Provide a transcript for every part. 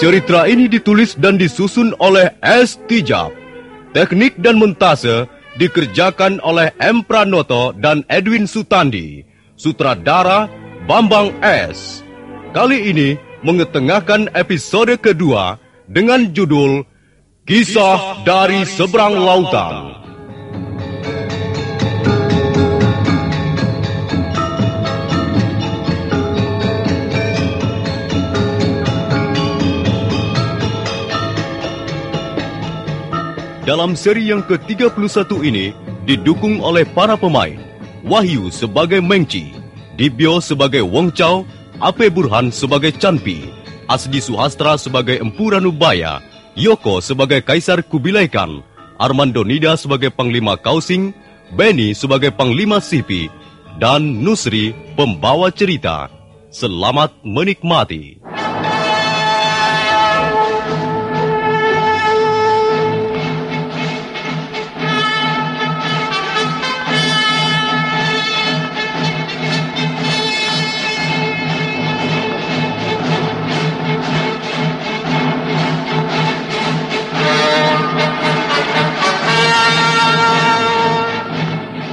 Cerita ini ditulis dan disusun oleh S. Tijab. Teknik dan montase dikerjakan oleh M. Pranoto dan Edwin Sutandi. Sutradara Bambang S. Kali ini mengetengahkan episode kedua dengan judul Kisah dari Seberang Lautan. Dalam seri yang ke-31 ini didukung oleh para pemain. Wahyu sebagai Mengci, Dibyo sebagai Wong Chow, Ape Burhan sebagai Chanpi, Asdi Suhastra sebagai Empu Ranubaya, Yoko sebagai Kaisar Kubilai Khan, Armando Nida sebagai Panglima Kausing, Benny sebagai Panglima Sipi, dan Nusri pembawa cerita. Selamat menikmati.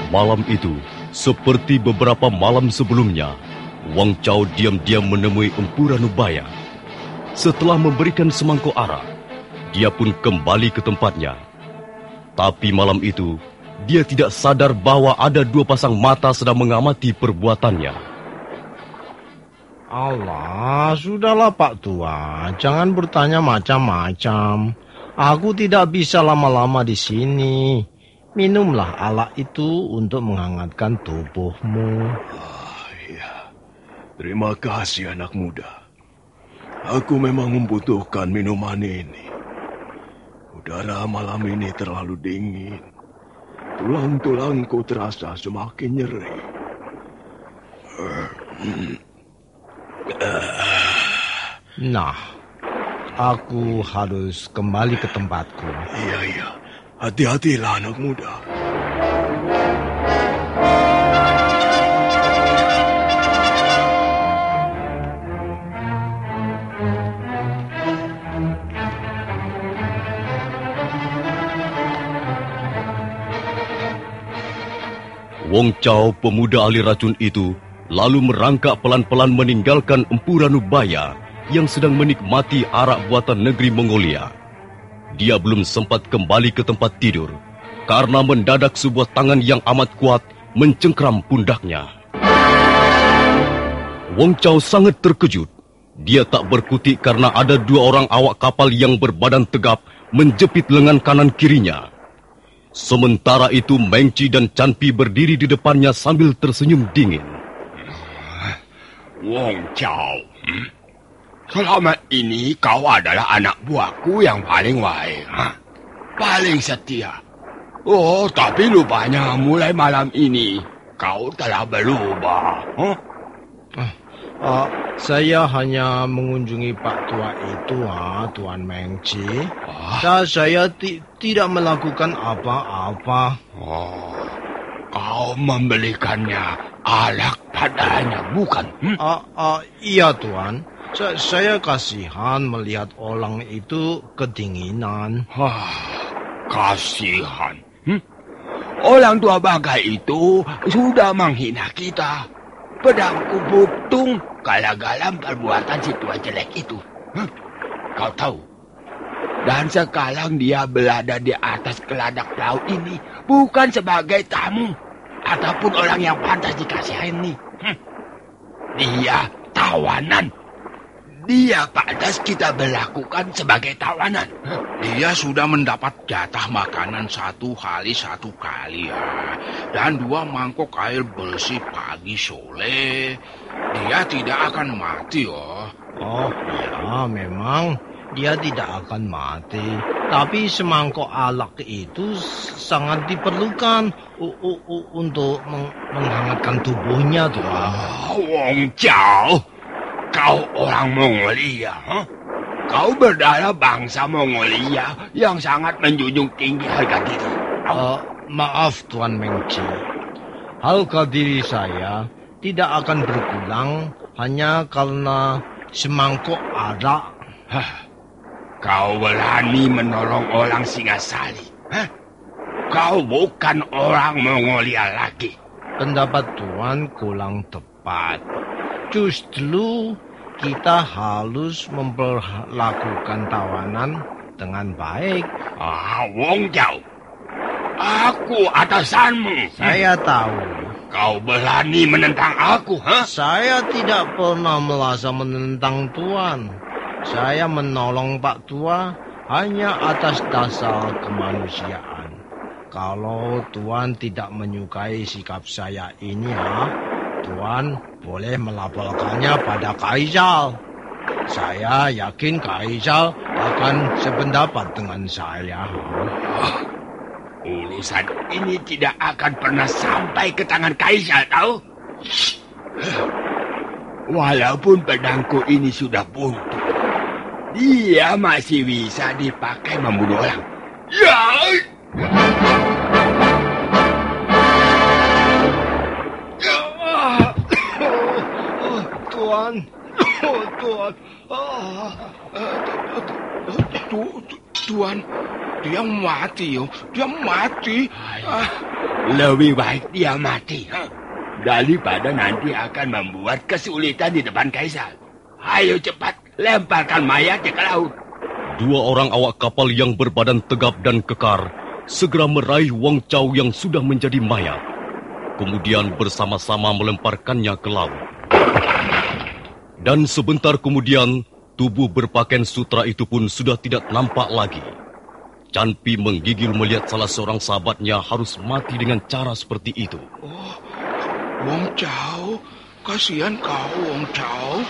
Malam itu, seperti beberapa malam sebelumnya, Wang Chao diam-diam menemui Empu Ranubaya. Setelah memberikan semangkuk arak, dia pun kembali ke tempatnya. Tapi malam itu, dia tidak sadar bahwa ada dua pasang mata sedang mengamati perbuatannya. Allah, sudahlah Pak Tua, jangan bertanya macam-macam. Aku tidak bisa lama-lama di sini. Minumlah alat itu untuk menghangatkan tubuhmu. Ah, ya. Terima kasih anak muda. Aku memang membutuhkan minuman ini. Udara malam ini terlalu dingin. Tulang-tulangku terasa semakin nyeri. Nah, aku harus kembali ke tempatku. Iya, iya. Hati-hatilah anak muda. Wong Chao, pemuda ahli racun itu, lalu merangkak pelan-pelan meninggalkan Empu Ranubaya yang sedang menikmati arak buatan negeri Mongolia. Dia belum sempat kembali ke tempat tidur karena mendadak sebuah tangan yang amat kuat mencengkram pundaknya. Wong Chow sangat terkejut. Dia tak berkutik karena ada dua orang awak kapal yang berbadan tegap menjepit lengan kanan kirinya. Sementara itu Meng Chi dan Chan Pi berdiri di depannya sambil tersenyum dingin. Wong Chow, hmm? Selama ini kau adalah anak buahku yang paling baik, ha? paling setia. Oh, tapi lupanya mulai malam ini kau telah berubah. Huh? Uh, saya hanya mengunjungi Pak Tua itu, ha, Tuan Meng Chi. Ah. Dan saya ti tidak melakukan apa-apa. Oh, kau membelikannya alak padanya, bukan? Hmm? Ah, ah, iya, Tuan. Sa saya kasihan melihat orang itu kedinginan. Ah, kasihan. Hmm? Orang tua bagai itu sudah menghina kita. Pedangku butung galam perbuatan si tua jelek itu. Hmm? Kau tahu? Dan sekarang dia berada di atas keladak laut ini bukan sebagai tamu ataupun orang yang pantas dikasihani. Hmm. Dia tawanan. Dia pantas kita berlakukan sebagai tawanan. Dia sudah mendapat jatah makanan satu hari satu kali ya. Dan dua mangkok air bersih pagi sore. Dia tidak akan mati oh. Oh, ya memang dia tidak akan mati. Tapi semangkok alak itu sangat diperlukan u- u- u- untuk meng- menghangatkan tubuhnya, Tuan. Ah, Wong Chow, kau orang Mongolia, huh? Kau berdarah bangsa Mongolia yang sangat menjunjung tinggi harga diri. Eh, maaf, Tuan Mengci. Harga diri saya tidak akan berkurang hanya karena semangkok arak. Hah, kau berani menolong orang Singasali. Hah? Kau bukan orang Mongolia lagi. Pendapat Tuan kurang tepat. Justru kita harus memperlakukan tawanan dengan baik. Ah, Wong Chow, aku atasanmu. Saya tahu. Kau berani menentang aku, hah? Saya tidak pernah merasa menentang Tuan. Saya menolong Pak Tua hanya atas dasar kemanusiaan. Kalau Tuan tidak menyukai sikap saya ini, ya, Tuan boleh melaporkannya pada Kaisal. Saya yakin Kaisal akan sependapat dengan saya. Urusan ini tidak akan pernah sampai ke tangan Kaisar, tahu? Walaupun pedangku ini sudah buntu, dia masih bisa dipakai membunuh orang. Ya! Tuan, oh, Tuan, ah, Tu, tu- tuan, dia mati oh. Dia mati. Ah, Lebih baik dia mati, daripada nanti akan membuat kesulitan di depan Kaisar. Ayo cepat, lemparkan mayatnya ke laut. Dua orang awak kapal yang berbadan tegap dan kekar segera meraih Wang Chow yang sudah menjadi mayat. Kemudian bersama-sama melemparkannya ke laut. Dan sebentar kemudian, tubuh berpakaian sutra itu pun sudah tidak nampak lagi. Chan Pi menggigil melihat salah seorang sahabatnya harus mati dengan cara seperti itu. Wong Chow, kasihan kau Wong Chow.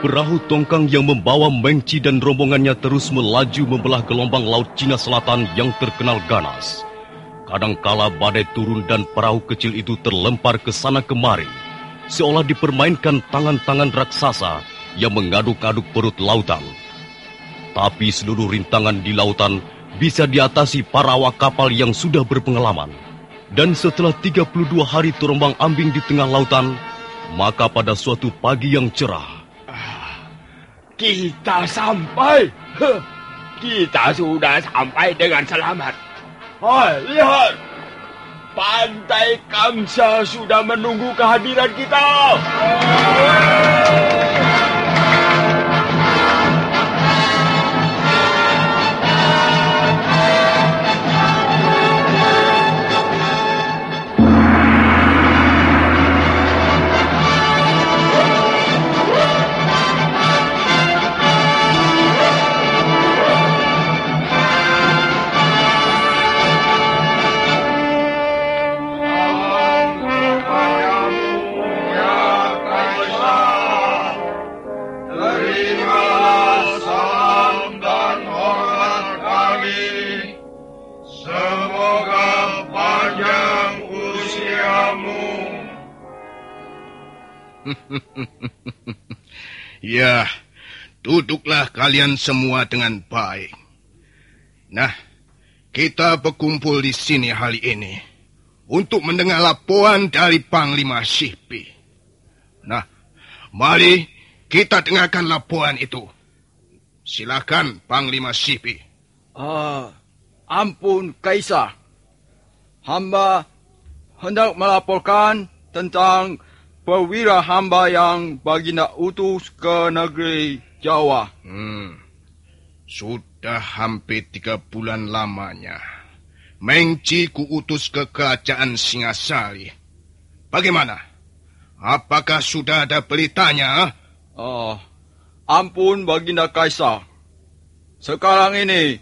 Perahu tongkang yang membawa Meng Chi dan rombongannya terus melaju membelah gelombang laut Cina Selatan yang terkenal ganas. Kadangkala badai turun dan perahu kecil itu terlempar ke sana kemari, seolah dipermainkan tangan-tangan raksasa yang mengaduk-aduk perut lautan. Tapi seluruh rintangan di lautan bisa diatasi para awak kapal yang sudah berpengalaman. Dan setelah 32 hari terombang ambing di tengah lautan, maka pada suatu pagi yang cerah, Kita sampai. Kita sudah sampai dengan selamat. Hai, lihat. Pantai Kamsa sudah menunggu kehadiran kita. Ya, duduklah kalian semua dengan baik. Nah, kita berkumpul di sini hari ini untuk mendengar laporan dari Panglima Sipi. Nah, mari kita dengarkan laporan itu. Silakan Panglima Sipi. Ah, ampun Kaisar. Hamba hendak melaporkan tentang perwira hamba yang baginda utus ke negeri Jawa. Hmm. Sudah hampir tiga bulan lamanya. Mengci kuutus ke kerajaan Singasari. Bagaimana? Apakah sudah ada beritanya? Ah, ampun baginda Kaisar. Sekarang ini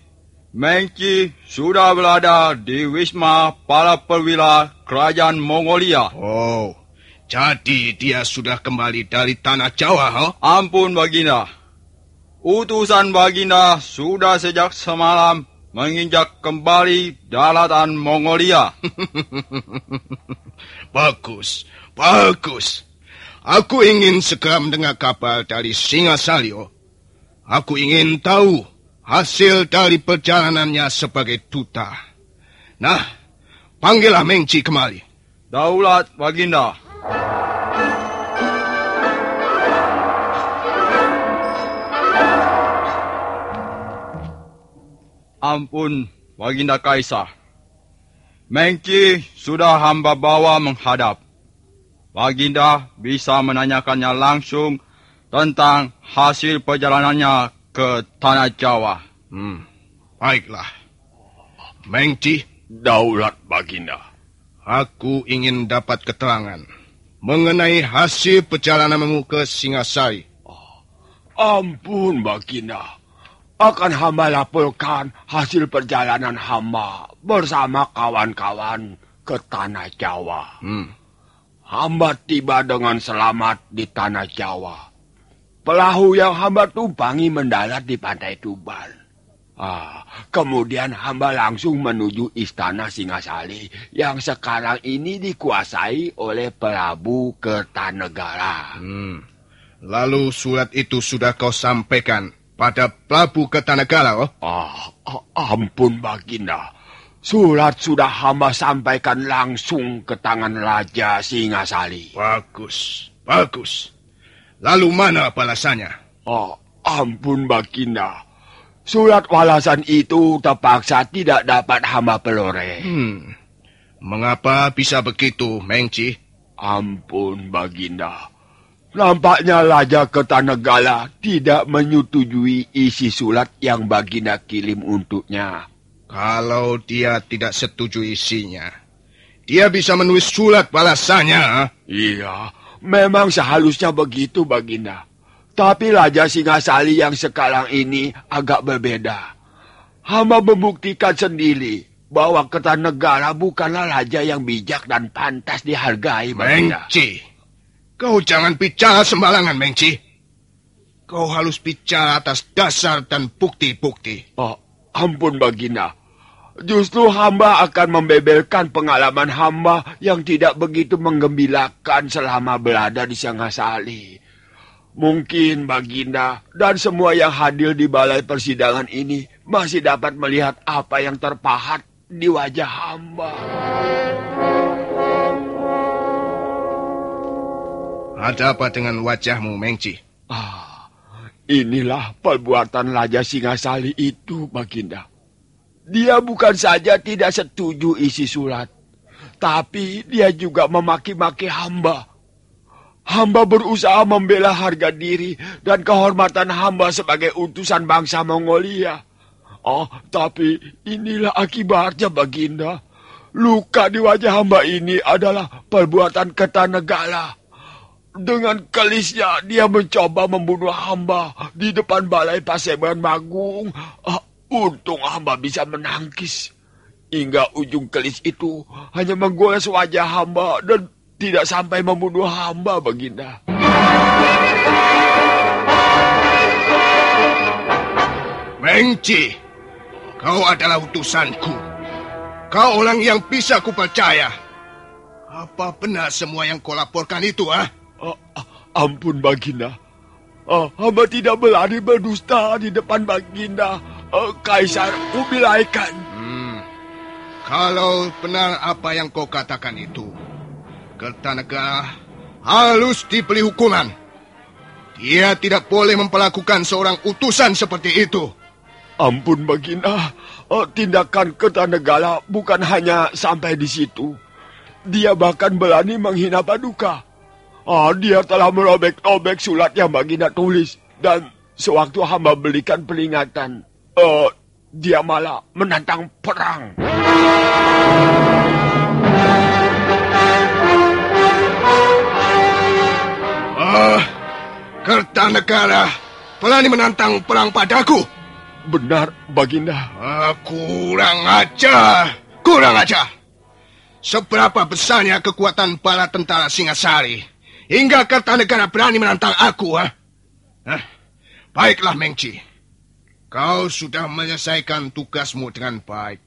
Mengki sudah berada di Wisma para perwira kerajaan Mongolia. Oh, jadi dia sudah kembali dari tanah Jawa, ha? Ampun baginda. Utusan baginda sudah sejak semalam menginjak kembali daratan Mongolia. bagus, bagus. Aku ingin segera mendengar kabar dari Singasalio. Aku ingin tahu hasil dari perjalanannya sebagai duta. Nah, panggillah Mengci kembali. Daulat baginda. Ampun, Baginda Kaisar. Mengki sudah hamba bawa menghadap. Baginda bisa menanyakannya langsung tentang hasil perjalanannya ke Tanah Jawa. Hmm, baiklah. Mengci, Daulat Baginda. aku ingin dapat keterangan mengenai hasil perjalananmu ke Singasari. Ampun Baginda. Akan hamba laporkan hasil perjalanan hamba bersama kawan-kawan ke Tanah Jawa. Hmm, Hamba tiba dengan selamat di Tanah Jawa. Perahu yang hamba tumpangi mendarat di pantai Tuban. Ah, kemudian hamba langsung menuju istana Singasari yang sekarang ini dikuasai oleh Prabu Kertanegara. hmm. Lalu surat itu sudah kau sampaikan pada Prabu Kertanegara, oh? Ah, ah, ampun Baginda. Surat sudah hamba sampaikan langsung ke tangan Raja Singasari. Bagus, bagus. Lalu mana balasannya? Oh, ampun Baginda. Surat walasan itu terpaksa tidak dapat hamba pelore. Hmm. Mengapa bisa begitu, Mengci? Ampun Baginda. Nampaknya Raja Kertanegara tidak menyetujui isi surat yang Baginda kirim untuknya. Kalau dia tidak setuju isinya, dia bisa menulis surat balasannya. Iya, memang seharusnya begitu Baginda. Tapi Raja Singasari yang sekarang ini agak berbeda. Hamba membuktikan sendiri bahwa Kertanegara bukanlah raja yang bijak dan pantas dihargai Baginda. Mengci, kau jangan bicara sembarangan, Mengci. Kau harus bicara atas dasar dan bukti-bukti. Oh, ampun Baginda. Justru hamba akan membebelkan pengalaman hamba yang tidak begitu menggembirakan selama berada di Singasari. Mungkin Baginda dan semua yang hadir di balai persidangan ini masih dapat melihat apa yang terpahat di wajah hamba. Ada apa dengan wajahmu, Mengci? Ah, inilah perbuatan Raja Singasali itu, Baginda. Dia bukan saja tidak setuju isi surat, tapi dia juga memaki-maki hamba Hamba berusaha membela harga diri dan kehormatan hamba sebagai utusan bangsa Mongolia. Oh, tapi inilah akibatnya, Baginda. Luka di wajah hamba ini adalah perbuatan ketanegala. Dengan kelisnya, dia mencoba membunuh hamba di depan balai Paseban Magung. Uh, untung hamba bisa menangkis. Hingga ujung kelis itu hanya menggoles wajah hamba dan tidak sampai membunuh hamba, Baginda. Mengci, kau adalah utusanku. Kau orang yang bisa kupercaya. Apa benar semua yang kau laporkan itu, ah? Uh, ampun, Baginda. Uh, hamba tidak berani berdusta di depan Baginda. Uh, Kaisar Kubilaikan. Hmm. Kalau benar apa yang kau katakan itu, Kertanegara harus diberi hukuman. Dia tidak boleh memperlakukan seorang utusan seperti itu. Ampun Baginda, oh, tindakan Kertanegara bukan hanya sampai di situ. Dia bahkan berani menghina Paduka. Oh, dia telah merobek-robek surat yang Baginda tulis. Dan sewaktu hamba berikan peringatan, uh, dia malah menantang perang. Ah, Kertanegara berani menantang perang padaku. Benar, Baginda. Ah, kurang ajar, kurang ajar. Seberapa besarnya kekuatan bala tentara Singasari hingga Kertanegara berani menantang aku, ha? Hah? Baiklah, Mengci. Kau sudah menyelesaikan tugasmu dengan baik.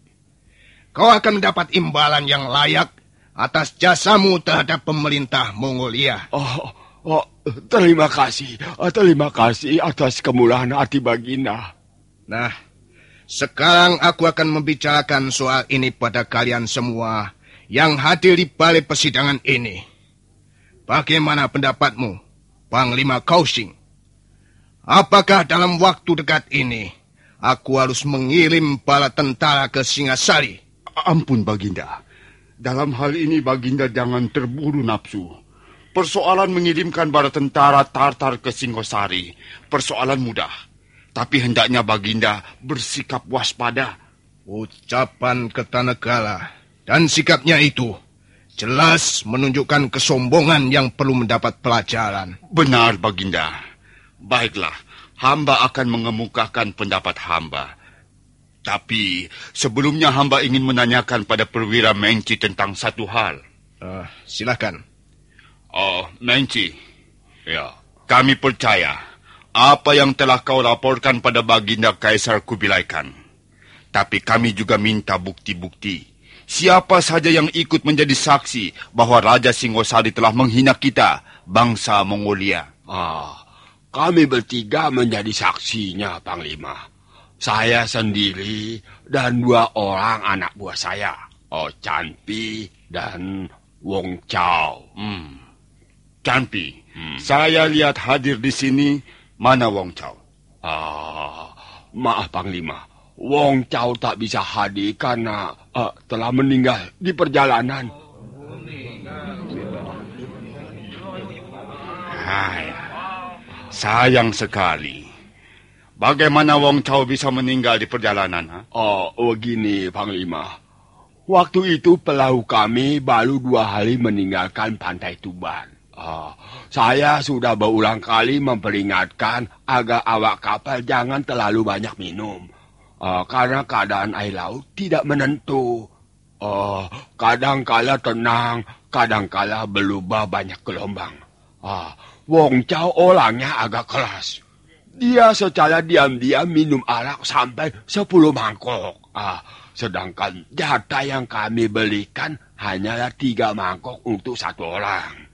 Kau akan mendapat imbalan yang layak atas jasamu terhadap pemerintah Mongolia. Oh, oh terima kasih. Terima kasih atas kemurahan hati Baginda. Nah, sekarang aku akan membicarakan soal ini pada kalian semua yang hadir di balai persidangan ini. Bagaimana pendapatmu, Panglima Kausing? Apakah dalam waktu dekat ini aku harus mengirim bala tentara ke Singasari? Ampun, Baginda. Dalam hal ini Baginda jangan terburu nafsu. Persoalan mengirimkan bala tentara Tartar ke Singosari, persoalan mudah. Tapi hendaknya Baginda bersikap waspada. Ucapan Ketanegala dan sikapnya itu jelas menunjukkan kesombongan yang perlu mendapat pelajaran. Benar, Baginda. Baiklah, hamba akan mengemukakan pendapat hamba. Tapi sebelumnya hamba ingin menanyakan pada perwira Menci tentang satu hal. Uh, silakan. Oh, Menci. Ya, kami percaya apa yang telah kau laporkan pada Baginda Kaisar Kubilai Khan. Tapi kami juga minta bukti-bukti. Siapa saja yang ikut menjadi saksi bahwa Raja Singosari telah menghina kita, bangsa Mongolia. Ah, kami bertiga menjadi saksinya, Panglima. Saya sendiri dan dua orang anak buah saya. Oh, Chanpi dan Wong Chao. Hmm. Chanpi, hmm. saya lihat hadir di sini. Mana Wong Chao? Ah, maaf Panglima. Wong Chao tak bisa hadir karena uh, telah meninggal di perjalanan. Hai, sayang sekali. Bagaimana Wong Chao bisa meninggal di perjalanan? Ha? Oh, begini, Panglima. Waktu itu pelaut kami baru dua hari meninggalkan pantai Tuban. Oh, saya sudah berulang kali memperingatkan agar awak kapal jangan terlalu banyak minum. Oh, karena keadaan air laut tidak menentu. Oh, kadang kala tenang, kadang kala berubah banyak gelombang. Oh, Wong Chao orangnya agak keras. Dia secara diam-diam minum arak sampai 10 mangkok. Sedangkan jatah yang kami belikan hanyalah tiga mangkok untuk satu orang.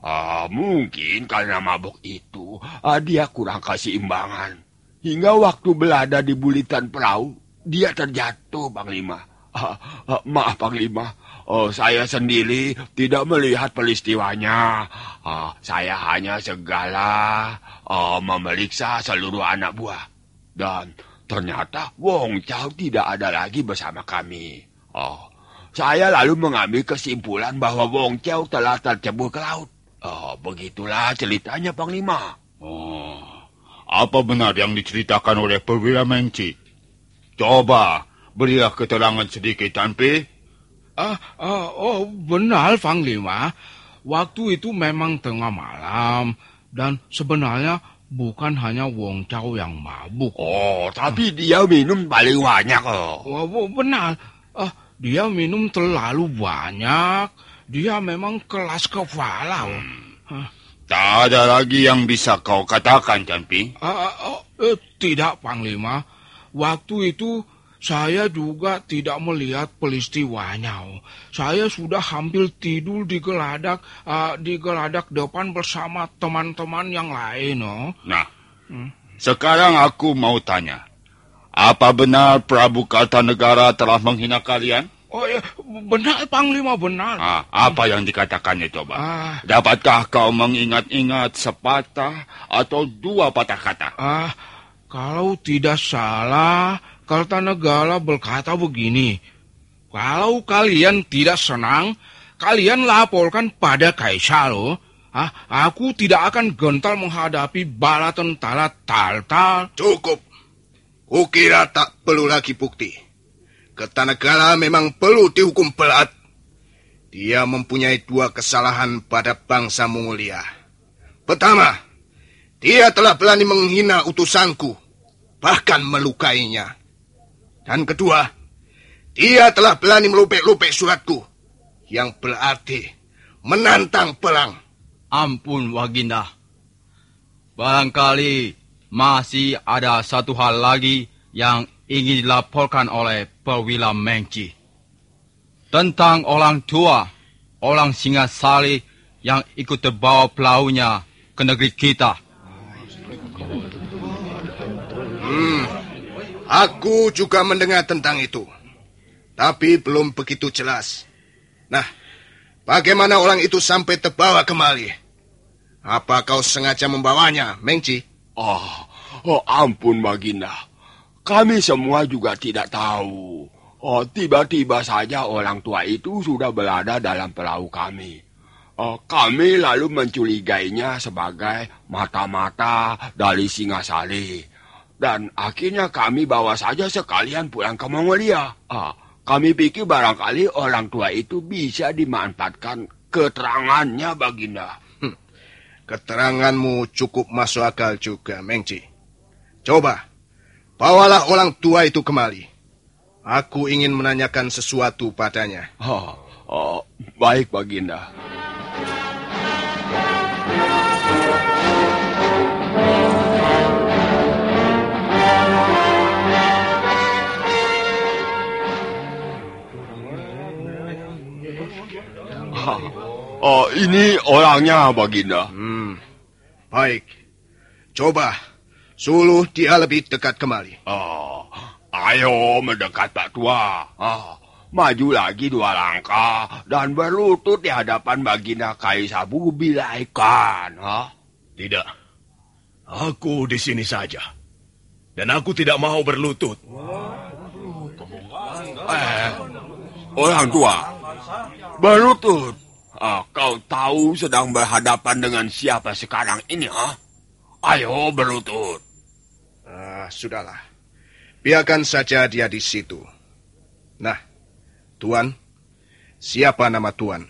Ah, mungkin karena mabuk itu, ah, dia kurang kasih imbangan. Hingga waktu berada di bulitan perahu, dia terjatuh, Panglima. Ah, ah, maaf, Panglima. Oh, saya sendiri tidak melihat peristiwanya. Ah, saya hanya segala ah, memeriksa seluruh anak buah. Dan ternyata Wong Chow tidak ada lagi bersama kami. Oh, saya lalu mengambil kesimpulan bahwa Wong Chow telah tercebur ke laut. Oh, begitulah ceritanya, Panglima. Oh, apa benar yang diceritakan oleh perwira Mengci? Coba berilah keterangan sedikit, Tanpi. Ah, ah, oh, benar, Panglima. Waktu itu memang tengah malam dan sebenarnya bukan hanya Wong Chow yang mabuk. Oh, tapi dia minum paling banyak. Oh. Wah, benar. Ah, dia minum terlalu banyak. Dia memang kelas kepala. Hmm. Tak ada lagi yang bisa kau katakan, Tanpi. Ah, ah, oh, eh, tidak, Panglima. Waktu itu saya juga tidak melihat peristiwanya. Saya sudah hampir tidur di geladak uh, di geladak depan bersama teman-teman yang lain. Oh. Nah, hmm. sekarang aku mau tanya. Apa benar Prabu Kartanegara telah menghina kalian? Oh ya, benar Panglima benar. Ah, apa yang dikatakannya coba? Ah. Dapatkah kau mengingat-ingat sepatah atau dua patah kata? Ah, kalau tidak salah, Kartanegara berkata begini. Kalau kalian tidak senang, kalian laporkan pada Kaisar loh. Ah, aku tidak akan gentar menghadapi bala tentara Tartar. Cukup. Kukira tak perlu lagi bukti. Kertanegara memang perlu dihukum berat. Dia mempunyai dua kesalahan pada bangsa Mongolia. Pertama, dia telah berani menghina utusanku, bahkan melukainya. Dan kedua, dia telah berani melupek-lupek suratku, yang berarti menantang perang. Ampun, Waginda. Barangkali masih ada satu hal lagi yang ingin dilaporkan oleh perwira Mengci. Tentang orang tua, orang Singasari yang ikut terbawa pelahunya ke negeri kita. Hmm, aku juga mendengar tentang itu. Tapi belum begitu jelas. Nah, bagaimana orang itu sampai terbawa kemari? Apa kau sengaja membawanya, Mengci? Oh, oh ampun, Baginda. Kami semua juga tidak tahu. Oh, tiba-tiba saja orang tua itu sudah berada dalam perahu kami. Oh, kami lalu mencurigainya sebagai mata-mata dari Singasari. Dan akhirnya kami bawa saja sekalian pulang ke Mongolia. Ah, kami pikir barangkali orang tua itu bisa dimanfaatkan keterangannya, Baginda. Hmm. Keteranganmu cukup masuk akal juga, Mengci. Coba, Bawalah orang tua itu kemari. Aku ingin menanyakan sesuatu padanya. Oh, oh baik Baginda. Oh, ini orangnya, Baginda. Hmm, baik. Coba Suluh dia lebih dekat kemari. Oh, ayo mendekat Pak Tua. Oh, maju lagi dua langkah dan berlutut di hadapan Baginda Kaisar Bubilaikan. Huh? Tidak. Aku di sini saja. Dan aku tidak mau berlutut. Eh, orang tua, berlutut. Oh, kau tahu sedang berhadapan dengan siapa sekarang ini, ha? Ayo berlutut. Ah, sudahlah. Biarkan saja dia di situ. Nah, Tuan, siapa nama Tuan?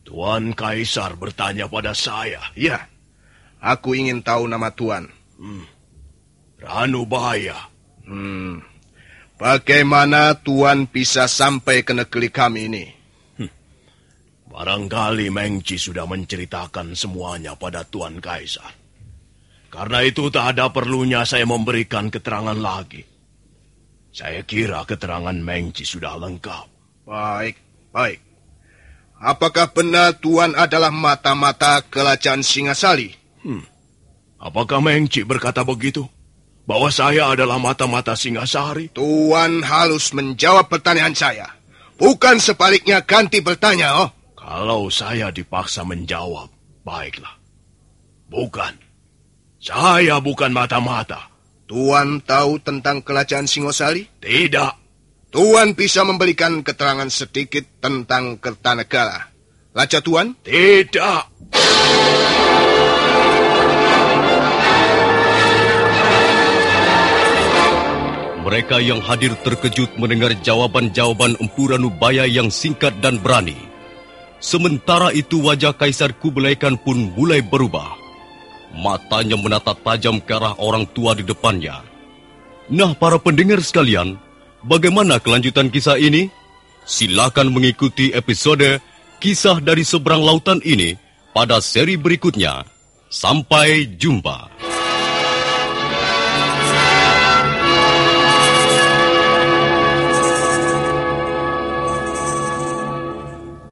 Tuan Kaisar bertanya pada saya. Ya, aku ingin tahu nama Tuan. Hmm. Ranu Bahaya. Hmm. Bagaimana Tuan bisa sampai ke negeri kami ini? Hmm. Barangkali Mengci sudah menceritakan semuanya pada Tuan Kaisar. Karena itu tak ada perlunya saya memberikan keterangan lagi. Saya kira keterangan Mengci sudah lengkap. Baik, baik. apakah benar Tuan adalah mata-mata kerajaan Singasali? Apakah Mengci berkata begitu? Bahwa saya adalah mata-mata Singasari? Tuan halus menjawab pertanyaan saya. Bukan sebaliknya ganti bertanya, oh. Kalau saya dipaksa menjawab, baiklah. Bukan. Saya bukan mata-mata. Tuan tahu tentang kerajaan Singosari? Tidak. Tuan bisa memberikan keterangan sedikit tentang Kertanegara. Raja Tuan? Tidak. Mereka yang hadir terkejut mendengar jawaban-jawaban Empu Ranubaya yang singkat dan berani. Sementara itu wajah Kaisar Kublai Khan pun mulai berubah. Matanya menatap tajam ke arah orang tua di depannya. Nah, para pendengar sekalian, bagaimana kelanjutan kisah ini? Silakan mengikuti episode Kisah dari Seberang Lautan ini pada seri berikutnya. Sampai jumpa.